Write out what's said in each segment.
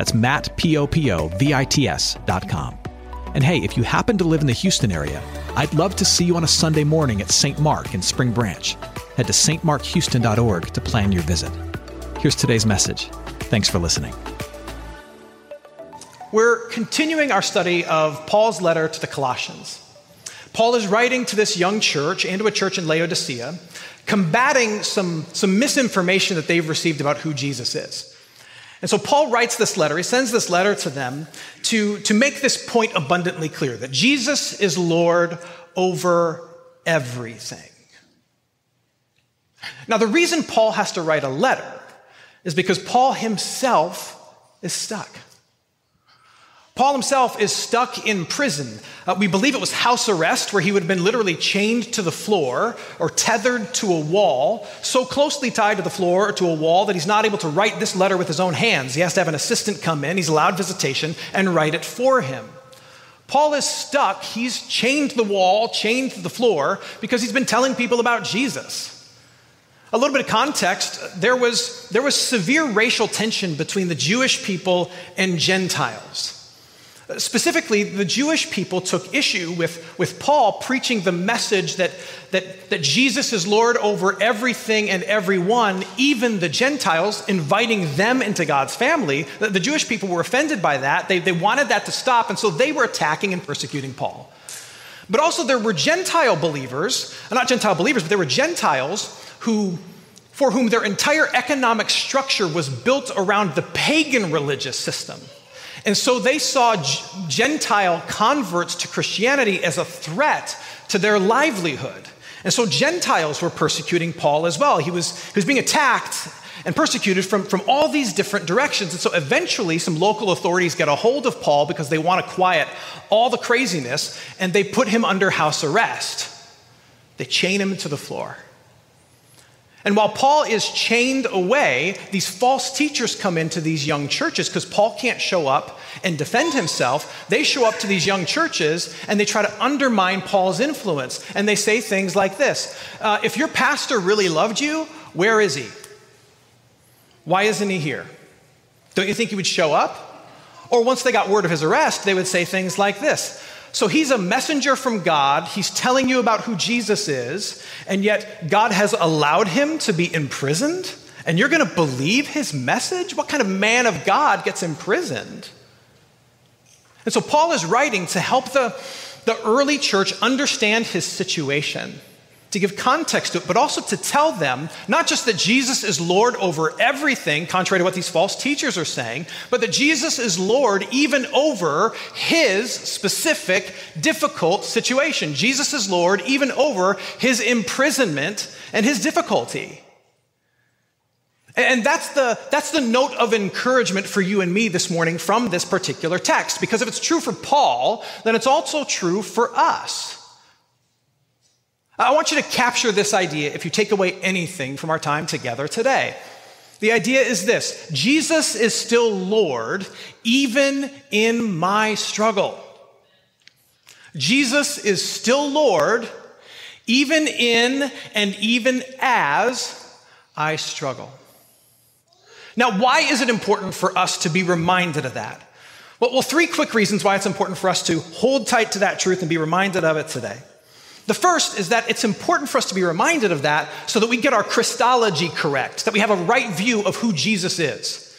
That's Matt, P-O-P-O-V-I-T-S dot com. And hey, if you happen to live in the Houston area, I'd love to see you on a Sunday morning at St. Mark in Spring Branch. Head to stmarkhouston.org to plan your visit. Here's today's message. Thanks for listening. We're continuing our study of Paul's letter to the Colossians. Paul is writing to this young church and to a church in Laodicea, combating some, some misinformation that they've received about who Jesus is. And so Paul writes this letter, he sends this letter to them to, to make this point abundantly clear that Jesus is Lord over everything. Now, the reason Paul has to write a letter is because Paul himself is stuck. Paul himself is stuck in prison. Uh, we believe it was house arrest, where he would have been literally chained to the floor or tethered to a wall, so closely tied to the floor or to a wall that he's not able to write this letter with his own hands. He has to have an assistant come in, he's allowed visitation, and write it for him. Paul is stuck. He's chained to the wall, chained to the floor, because he's been telling people about Jesus. A little bit of context there was, there was severe racial tension between the Jewish people and Gentiles. Specifically, the Jewish people took issue with, with Paul preaching the message that, that, that Jesus is Lord over everything and everyone, even the Gentiles, inviting them into God's family. The, the Jewish people were offended by that. They, they wanted that to stop, and so they were attacking and persecuting Paul. But also, there were Gentile believers, not Gentile believers, but there were Gentiles who for whom their entire economic structure was built around the pagan religious system. And so they saw Gentile converts to Christianity as a threat to their livelihood. And so Gentiles were persecuting Paul as well. He was, he was being attacked and persecuted from, from all these different directions. And so eventually, some local authorities get a hold of Paul because they want to quiet all the craziness, and they put him under house arrest. They chain him to the floor. And while Paul is chained away, these false teachers come into these young churches because Paul can't show up and defend himself. They show up to these young churches and they try to undermine Paul's influence. And they say things like this uh, If your pastor really loved you, where is he? Why isn't he here? Don't you think he would show up? Or once they got word of his arrest, they would say things like this so he's a messenger from God. He's telling you about who Jesus is, and yet God has allowed him to be imprisoned? And you're going to believe his message? What kind of man of God gets imprisoned? And so Paul is writing to help the, the early church understand his situation to give context to it, but also to tell them not just that Jesus is Lord over everything, contrary to what these false teachers are saying, but that Jesus is Lord even over his specific difficult situation. Jesus is Lord even over his imprisonment and his difficulty. And that's the, that's the note of encouragement for you and me this morning from this particular text. Because if it's true for Paul, then it's also true for us. I want you to capture this idea if you take away anything from our time together today. The idea is this Jesus is still Lord even in my struggle. Jesus is still Lord even in and even as I struggle. Now, why is it important for us to be reminded of that? Well, well, three quick reasons why it's important for us to hold tight to that truth and be reminded of it today. The first is that it's important for us to be reminded of that so that we get our Christology correct, that we have a right view of who Jesus is.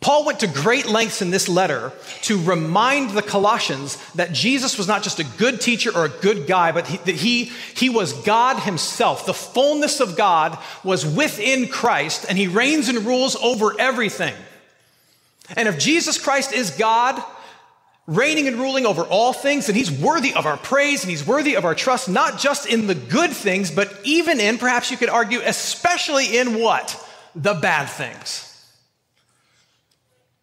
Paul went to great lengths in this letter to remind the Colossians that Jesus was not just a good teacher or a good guy, but he, that he, he was God himself. The fullness of God was within Christ, and he reigns and rules over everything. And if Jesus Christ is God, reigning and ruling over all things, and he's worthy of our praise and he's worthy of our trust, not just in the good things, but even in, perhaps you could argue, especially in what? The bad things.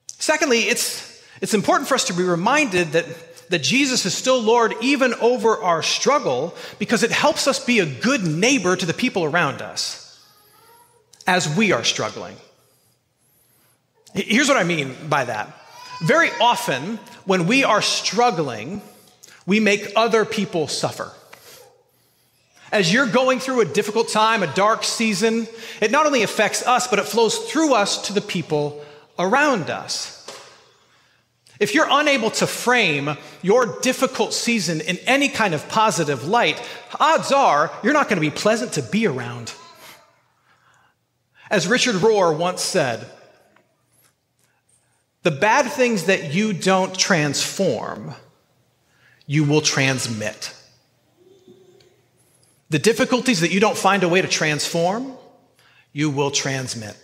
Secondly, it's, It's important for us to be reminded that, that Jesus is still Lord even over our struggle because it helps us be a good neighbor to the people around us as we are struggling. Here's what I mean by that. Very often, when we are struggling, we make other people suffer. As you're going through a difficult time, a dark season, it not only affects us, but it flows through us to the people around us. If you're unable to frame your difficult season in any kind of positive light, odds are you're not going to be pleasant to be around. As Richard Rohr once said, the bad things that you don't transform, you will transmit. The difficulties that you don't find a way to transform, you will transmit.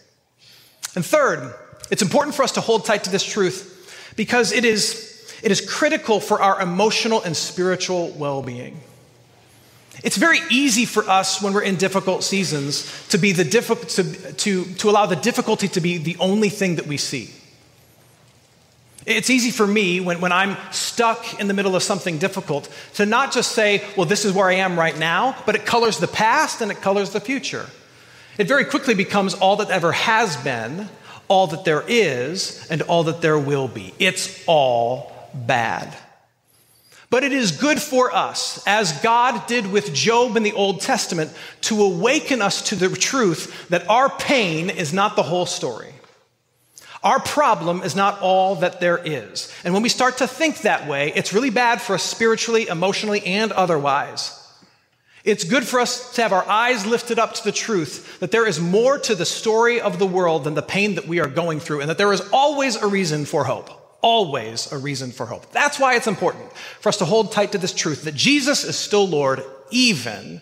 And third, it's important for us to hold tight to this truth because it is, it is critical for our emotional and spiritual well being. It's very easy for us when we're in difficult seasons to, be the diffi- to, to, to allow the difficulty to be the only thing that we see. It's easy for me when, when I'm stuck in the middle of something difficult to not just say, well, this is where I am right now, but it colors the past and it colors the future. It very quickly becomes all that ever has been, all that there is, and all that there will be. It's all bad. But it is good for us, as God did with Job in the Old Testament, to awaken us to the truth that our pain is not the whole story. Our problem is not all that there is. And when we start to think that way, it's really bad for us spiritually, emotionally, and otherwise. It's good for us to have our eyes lifted up to the truth that there is more to the story of the world than the pain that we are going through, and that there is always a reason for hope. Always a reason for hope. That's why it's important for us to hold tight to this truth that Jesus is still Lord, even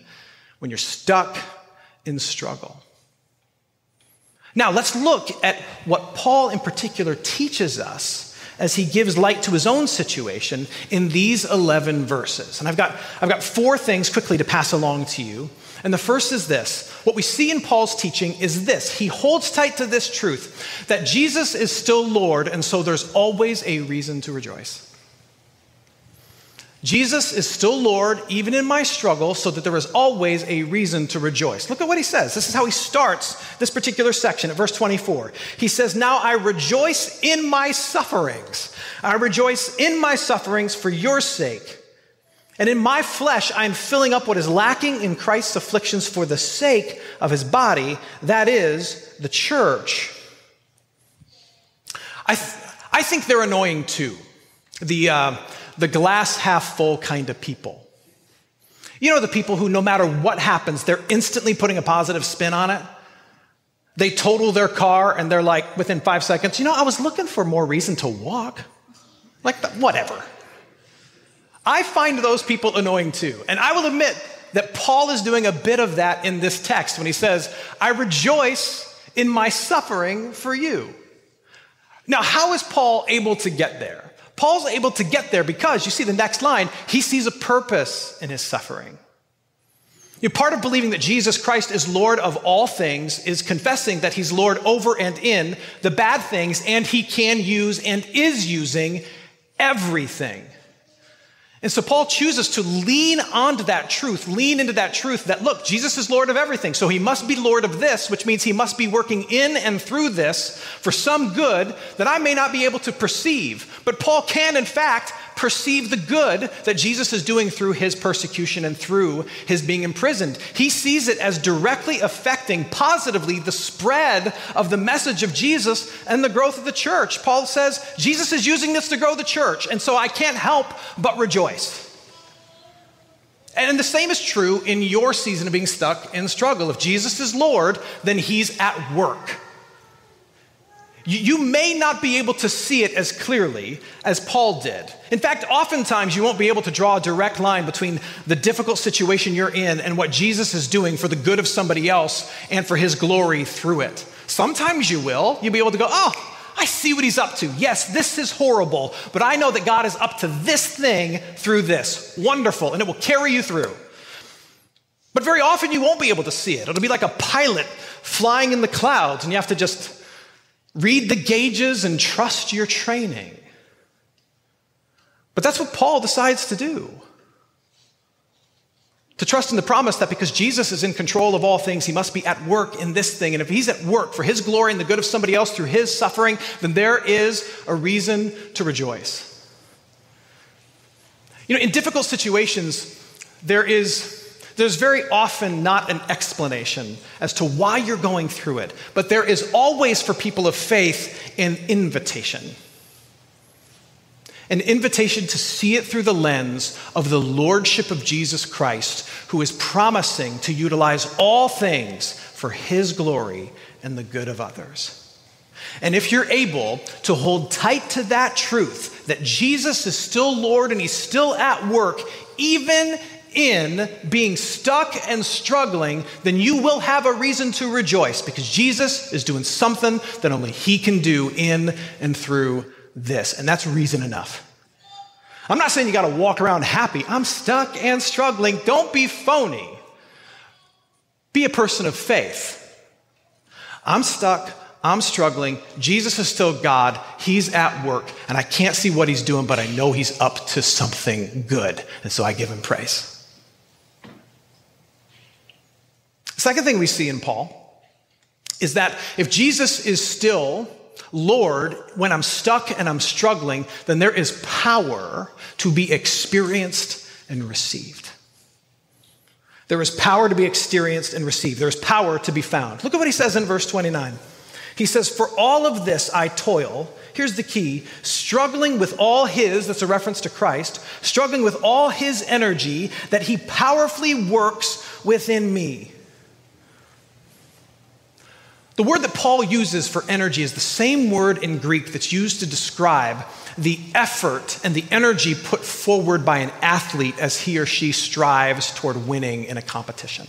when you're stuck in struggle. Now, let's look at what Paul in particular teaches us as he gives light to his own situation in these 11 verses. And I've got, I've got four things quickly to pass along to you. And the first is this what we see in Paul's teaching is this he holds tight to this truth that Jesus is still Lord, and so there's always a reason to rejoice. Jesus is still Lord, even in my struggle, so that there is always a reason to rejoice. Look at what he says. This is how he starts this particular section at verse 24. He says, Now I rejoice in my sufferings. I rejoice in my sufferings for your sake. And in my flesh, I am filling up what is lacking in Christ's afflictions for the sake of his body, that is, the church. I, th- I think they're annoying too. The. Uh, the glass half full kind of people. You know, the people who, no matter what happens, they're instantly putting a positive spin on it. They total their car and they're like, within five seconds, you know, I was looking for more reason to walk. Like, whatever. I find those people annoying too. And I will admit that Paul is doing a bit of that in this text when he says, I rejoice in my suffering for you. Now, how is Paul able to get there? Paul's able to get there because, you see the next line, he sees a purpose in his suffering. You know, part of believing that Jesus Christ is Lord of all things is confessing that he's Lord over and in the bad things, and he can use and is using everything. And so Paul chooses to lean onto that truth, lean into that truth that, look, Jesus is Lord of everything. So he must be Lord of this, which means he must be working in and through this for some good that I may not be able to perceive. But Paul can, in fact, perceive the good that Jesus is doing through his persecution and through his being imprisoned. He sees it as directly affecting positively the spread of the message of Jesus and the growth of the church. Paul says, Jesus is using this to grow the church, and so I can't help but rejoice. And the same is true in your season of being stuck in struggle. If Jesus is Lord, then he's at work. You may not be able to see it as clearly as Paul did. In fact, oftentimes you won't be able to draw a direct line between the difficult situation you're in and what Jesus is doing for the good of somebody else and for his glory through it. Sometimes you will. You'll be able to go, oh, I see what he's up to. Yes, this is horrible, but I know that God is up to this thing through this. Wonderful, and it will carry you through. But very often you won't be able to see it. It'll be like a pilot flying in the clouds, and you have to just Read the gauges and trust your training. But that's what Paul decides to do. To trust in the promise that because Jesus is in control of all things, he must be at work in this thing. And if he's at work for his glory and the good of somebody else through his suffering, then there is a reason to rejoice. You know, in difficult situations, there is there's very often not an explanation as to why you're going through it, but there is always for people of faith an invitation. An invitation to see it through the lens of the lordship of Jesus Christ, who is promising to utilize all things for his glory and the good of others. And if you're able to hold tight to that truth, that Jesus is still Lord and he's still at work, even in being stuck and struggling, then you will have a reason to rejoice because Jesus is doing something that only He can do in and through this. And that's reason enough. I'm not saying you got to walk around happy. I'm stuck and struggling. Don't be phony. Be a person of faith. I'm stuck. I'm struggling. Jesus is still God. He's at work, and I can't see what he's doing, but I know he's up to something good. And so I give him praise. Second thing we see in Paul is that if Jesus is still Lord when I'm stuck and I'm struggling, then there is power to be experienced and received. There is power to be experienced and received. There is power to be found. Look at what he says in verse 29. He says, For all of this I toil. Here's the key struggling with all his, that's a reference to Christ, struggling with all his energy that he powerfully works within me. The word that Paul uses for energy is the same word in Greek that's used to describe the effort and the energy put forward by an athlete as he or she strives toward winning in a competition.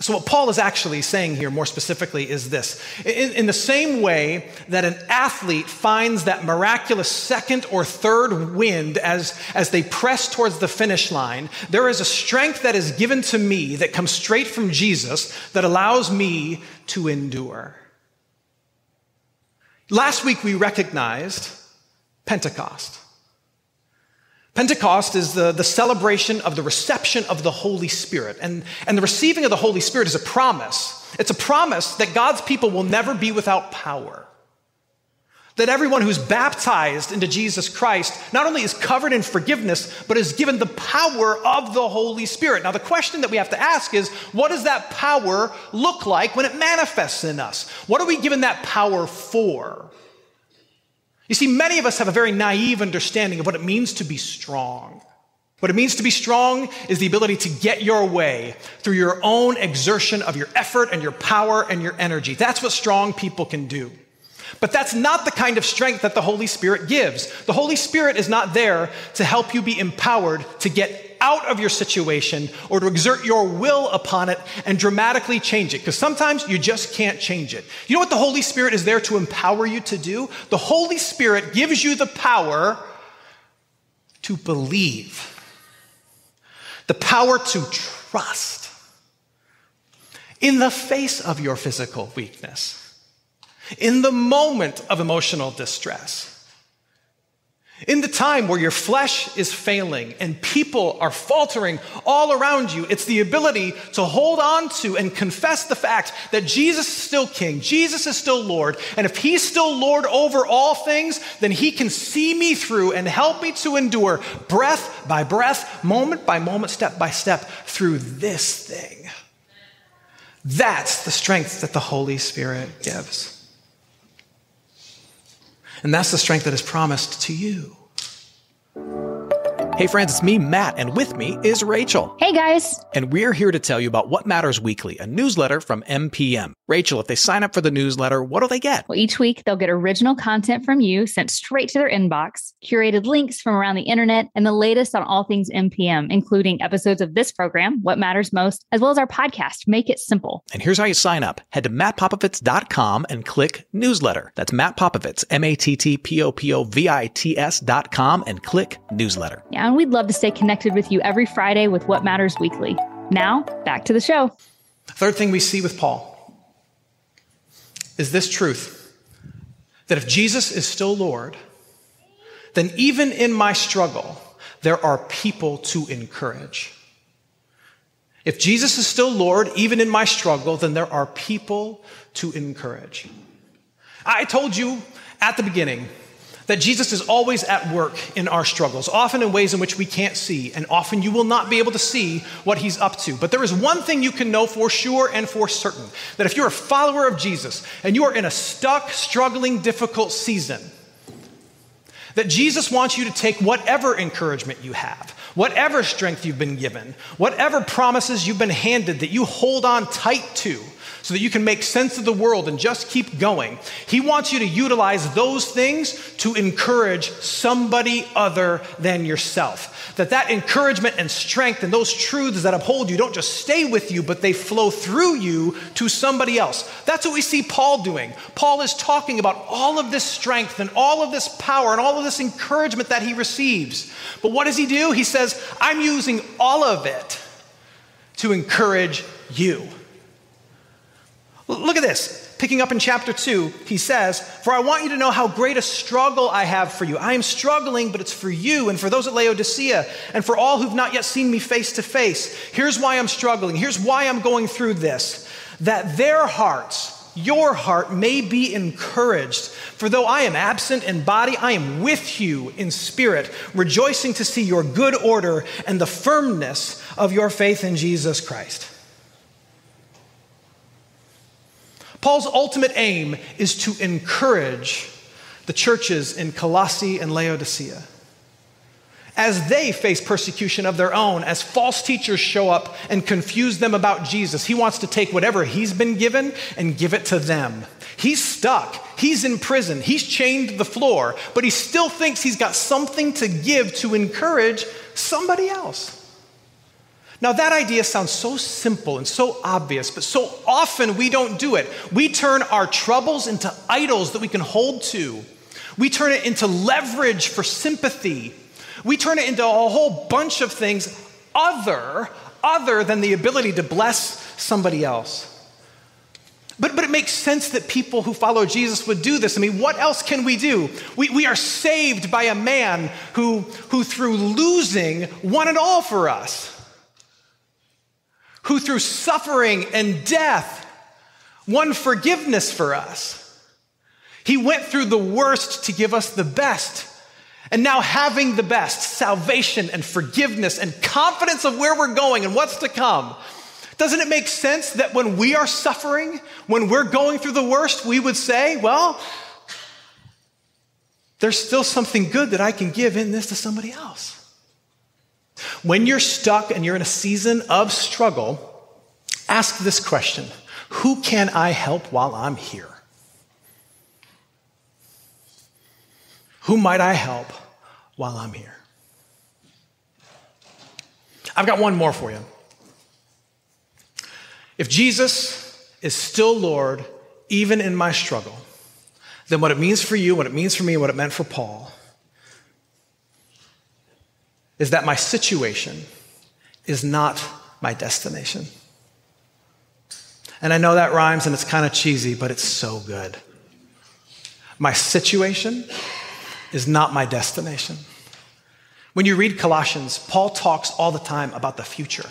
So, what Paul is actually saying here, more specifically, is this. In, in, the same way that an athlete finds that miraculous second or third wind as, as they press towards the finish line, there is a strength that is given to me that comes straight from Jesus that allows me to endure. Last week, we recognized Pentecost. Pentecost is the, the celebration of the reception of the Holy Spirit. And, and the receiving of the Holy Spirit is a promise. It's a promise that God's people will never be without power. That everyone who's baptized into Jesus Christ not only is covered in forgiveness, but is given the power of the Holy Spirit. Now, the question that we have to ask is what does that power look like when it manifests in us? What are we given that power for? You see, many of us have a very naive understanding of what it means to be strong. What it means to be strong is the ability to get your way through your own exertion of your effort and your power and your energy. That's what strong people can do. But that's not the kind of strength that the Holy Spirit gives. The Holy Spirit is not there to help you be empowered to get out of your situation or to exert your will upon it and dramatically change it. Because sometimes you just can't change it. You know what the Holy Spirit is there to empower you to do? The Holy Spirit gives you the power to believe, the power to trust in the face of your physical weakness, in the moment of emotional distress in the time where your flesh is failing and people are faltering all around you, it's the ability to hold on to and confess the fact that Jesus is still King, Jesus is still Lord, and if He's still Lord over all things, then He can see me through and help me to endure breath by breath, moment by moment, step by step through this thing. That's the strength that the Holy Spirit gives. And that's the strength that is promised to you. Hey, friends, it's me, Matt, and with me is Rachel. Hey, guys. And we're here to tell you about What Matters Weekly, a newsletter from MPM. Rachel, if they sign up for the newsletter, what do they get? Well, each week they'll get original content from you sent straight to their inbox, curated links from around the internet, and the latest on all things MPM, including episodes of this program, What Matters Most, as well as our podcast, Make It Simple. And here's how you sign up head to mattpopovits.com and click newsletter. That's Matt Popovits, M A T T P O P O V I T S.com, and click newsletter. Yeah, and we'd love to stay connected with you every Friday with What Matters Weekly. Now, back to the show. Third thing we see with Paul is this truth that if Jesus is still Lord, then even in my struggle, there are people to encourage. If Jesus is still Lord, even in my struggle, then there are people to encourage. I told you at the beginning that Jesus is always at work in our struggles, often in ways in which we can't see, and often you will not be able to see what he's up to. But there is one thing you can know for sure and for certain that if you're a follower of Jesus and you are in a stuck, struggling, difficult season, that Jesus wants you to take whatever encouragement you have, whatever strength you've been given, whatever promises you've been handed that you hold on tight to so that you can make sense of the world and just keep going. He wants you to utilize those things to encourage somebody other than yourself. That that encouragement and strength and those truths that uphold you don't just stay with you, but they flow through you to somebody else. That's what we see Paul doing. Paul is talking about all of this strength and all of this power and all of this encouragement that he receives. But what does he do? He says, I'm using all of it to encourage you. Look at this. Picking up in chapter 2, he says, For I want you to know how great a struggle I have for you. I am struggling, but it's for you and for those at Laodicea and for all who've not yet seen me face to face. Here's why I'm struggling. Here's why I'm going through this that their hearts, your heart, may be encouraged. For though I am absent in body, I am with you in spirit, rejoicing to see your good order and the firmness of your faith in Jesus Christ. Paul's ultimate aim is to encourage the churches in Colossae and Laodicea. As they face persecution of their own, as false teachers show up and confuse them about Jesus, he wants to take whatever he's been given and give it to them. He's stuck, he's in prison, he's chained to the floor, but he still thinks he's got something to give to encourage somebody else. Now, that idea sounds so simple and so obvious, but so often we don't do it. We turn our troubles into idols that we can hold to. We turn it into leverage for sympathy. We turn it into a whole bunch of things other, other than the ability to bless somebody else. But, but it makes sense that people who follow Jesus would do this. I mean, what else can we do? We, we are saved by a man who, who, through losing, won it all for us who through suffering and death won forgiveness for us. He went through the worst to give us the best. And now, having the best, salvation and forgiveness and confidence of where we're going and what's to come, doesn't it make sense that when we are suffering, when we're going through the worst, we would say, well, there's still something good that I can give in this to somebody else? When you're stuck and you're in a season of struggle, ask this question Who can I help while I'm here? Who might I help while I'm here? I've got one more for you. If Jesus is still Lord, even in my struggle, then what it means for you, what it means for me, what it meant for Paul, is that my situation is not my destination. And I know that rhymes and it's kind of cheesy, but it's so good. My situation is not my destination. When you read Colossians, Paul talks all the time about the future.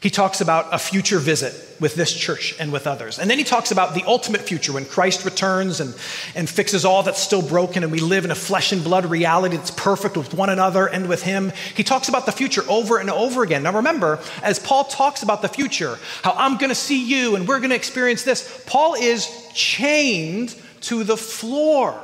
He talks about a future visit with this church and with others. And then he talks about the ultimate future when Christ returns and, and fixes all that's still broken and we live in a flesh and blood reality that's perfect with one another and with him. He talks about the future over and over again. Now remember, as Paul talks about the future, how I'm going to see you and we're going to experience this, Paul is chained to the floor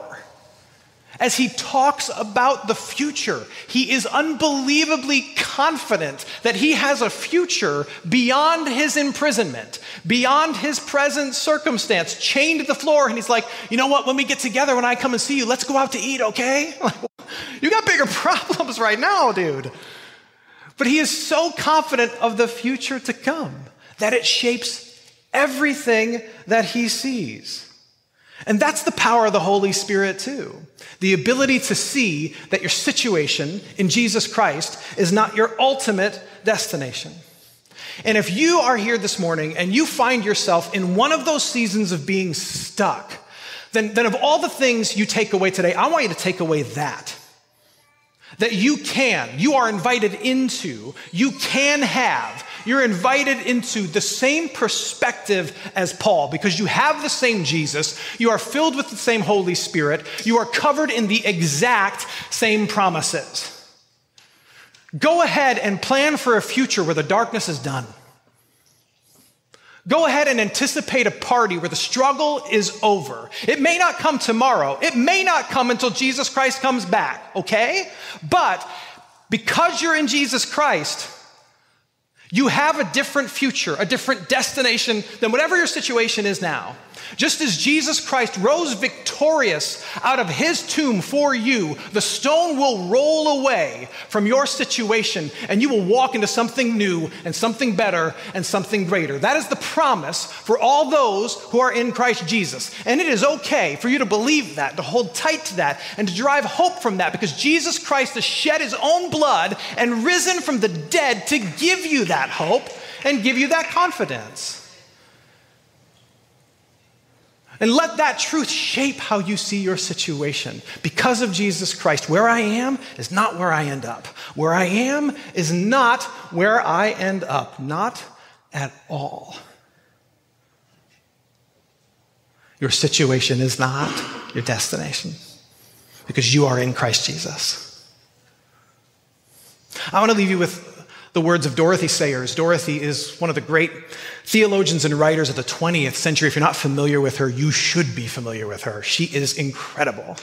as he talks about the future, he is unbelievably confident that he has a future beyond his imprisonment, beyond his present circumstance, chained to the floor. And he's like, you know what? When we get together, when I come and see you, let's go out to eat, okay? you got bigger problems right now, dude. But he is so confident of the future to come that it shapes everything that he sees. And that's the power of the Holy Spirit, too. The ability to see that your situation in Jesus Christ is not your ultimate destination. And if you are here this morning and you find yourself in one of those seasons of being stuck, then, then of all the things you take away today, I want you to take away that. that you can, you are invited into, you can have. You're invited into the same perspective as Paul because you have the same Jesus, you are filled with the same Holy Spirit, you are covered in the exact same promises. Go ahead and plan for a future where the darkness is done. Go ahead and anticipate a party where the struggle is over. It may not come tomorrow. It may not come until Jesus Christ comes back, okay? But because you're in Jesus Christ, you have a different future, a different destination than whatever your situation is now. Just as Jesus Christ rose victorious out of his tomb for you, the stone will roll away from your situation and you will walk into something new and something better and something greater. That is the promise for all those who are in Christ Jesus. And it is okay for you to believe that, to hold tight to that, and to derive hope from that because Jesus Christ has shed his own blood and risen from the dead to give you that hope and give you that confidence. And let that truth shape how you see your situation. Because of Jesus Christ, where I am is not where I end up. Where I am is not where I end up. Not at all. Your situation is not your destination because you are in Christ Jesus. I want to leave you with the words of Dorothy Sayers. Dorothy is one of the great theologians and writers of the 20th century. If you're not familiar with her, you should be familiar with her. She is incredible.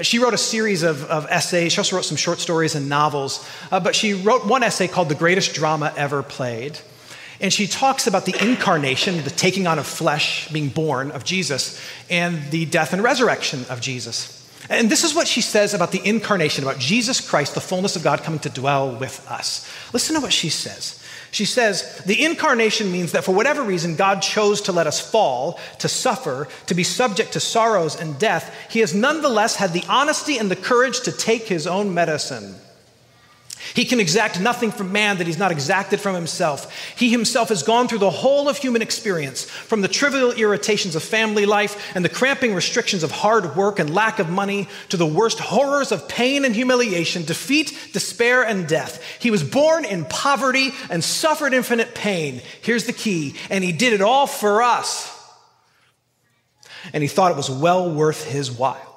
She wrote a series of, of essays. She also wrote some short stories and novels. Uh, but she wrote one essay called The Greatest Drama Ever Played. And she talks about the incarnation, the taking on of flesh, being born of Jesus, and the death and resurrection of Jesus. And this is what she says about the incarnation, about Jesus Christ, the fullness of God coming to dwell with us. Listen to what she says. She says, the incarnation means that for whatever reason God chose to let us fall, to suffer, to be subject to sorrows and death, he has nonetheless had the honesty and the courage to take his own medicine. He can exact nothing from man that he's not exacted from himself. He himself has gone through the whole of human experience, from the trivial irritations of family life and the cramping restrictions of hard work and lack of money to the worst horrors of pain and humiliation, defeat, despair, and death. He was born in poverty and suffered infinite pain. Here's the key, and he did it all for us. And he thought it was well worth his while.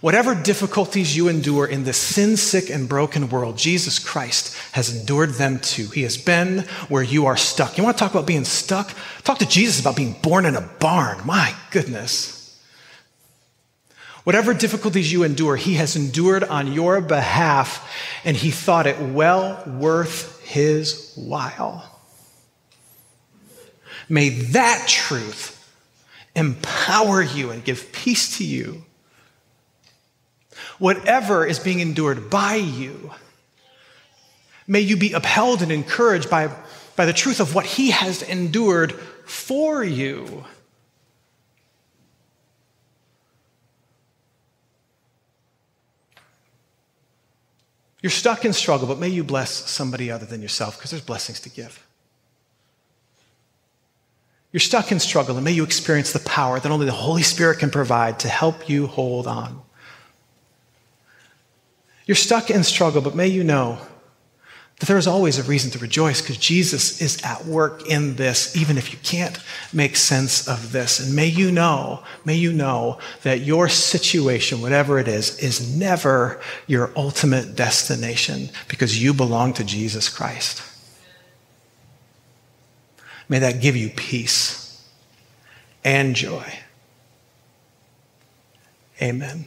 Whatever difficulties you endure in this sin sick and broken world, Jesus Christ has endured them too. He has been where you are stuck. You want to talk about being stuck? Talk to Jesus about being born in a barn. My goodness. Whatever difficulties you endure, he has endured on your behalf, and he thought it well worth his while. May that truth empower you and give peace to you whatever is being endured by you, may you be upheld and encouraged by, by the truth of what He has endured for you. You're stuck in struggle, but may you bless somebody other than yourself because there's blessings to give. You're stuck in struggle, and may you experience the power that only the Holy Spirit can provide to help you hold on. You're stuck in struggle, but may you know that there is always a reason to rejoice because Jesus is at work in this, even if you can't make sense of this. And may you know, may you know that your situation, whatever it is, is never your ultimate destination because you belong to Jesus Christ. May that give you peace and joy. Amen.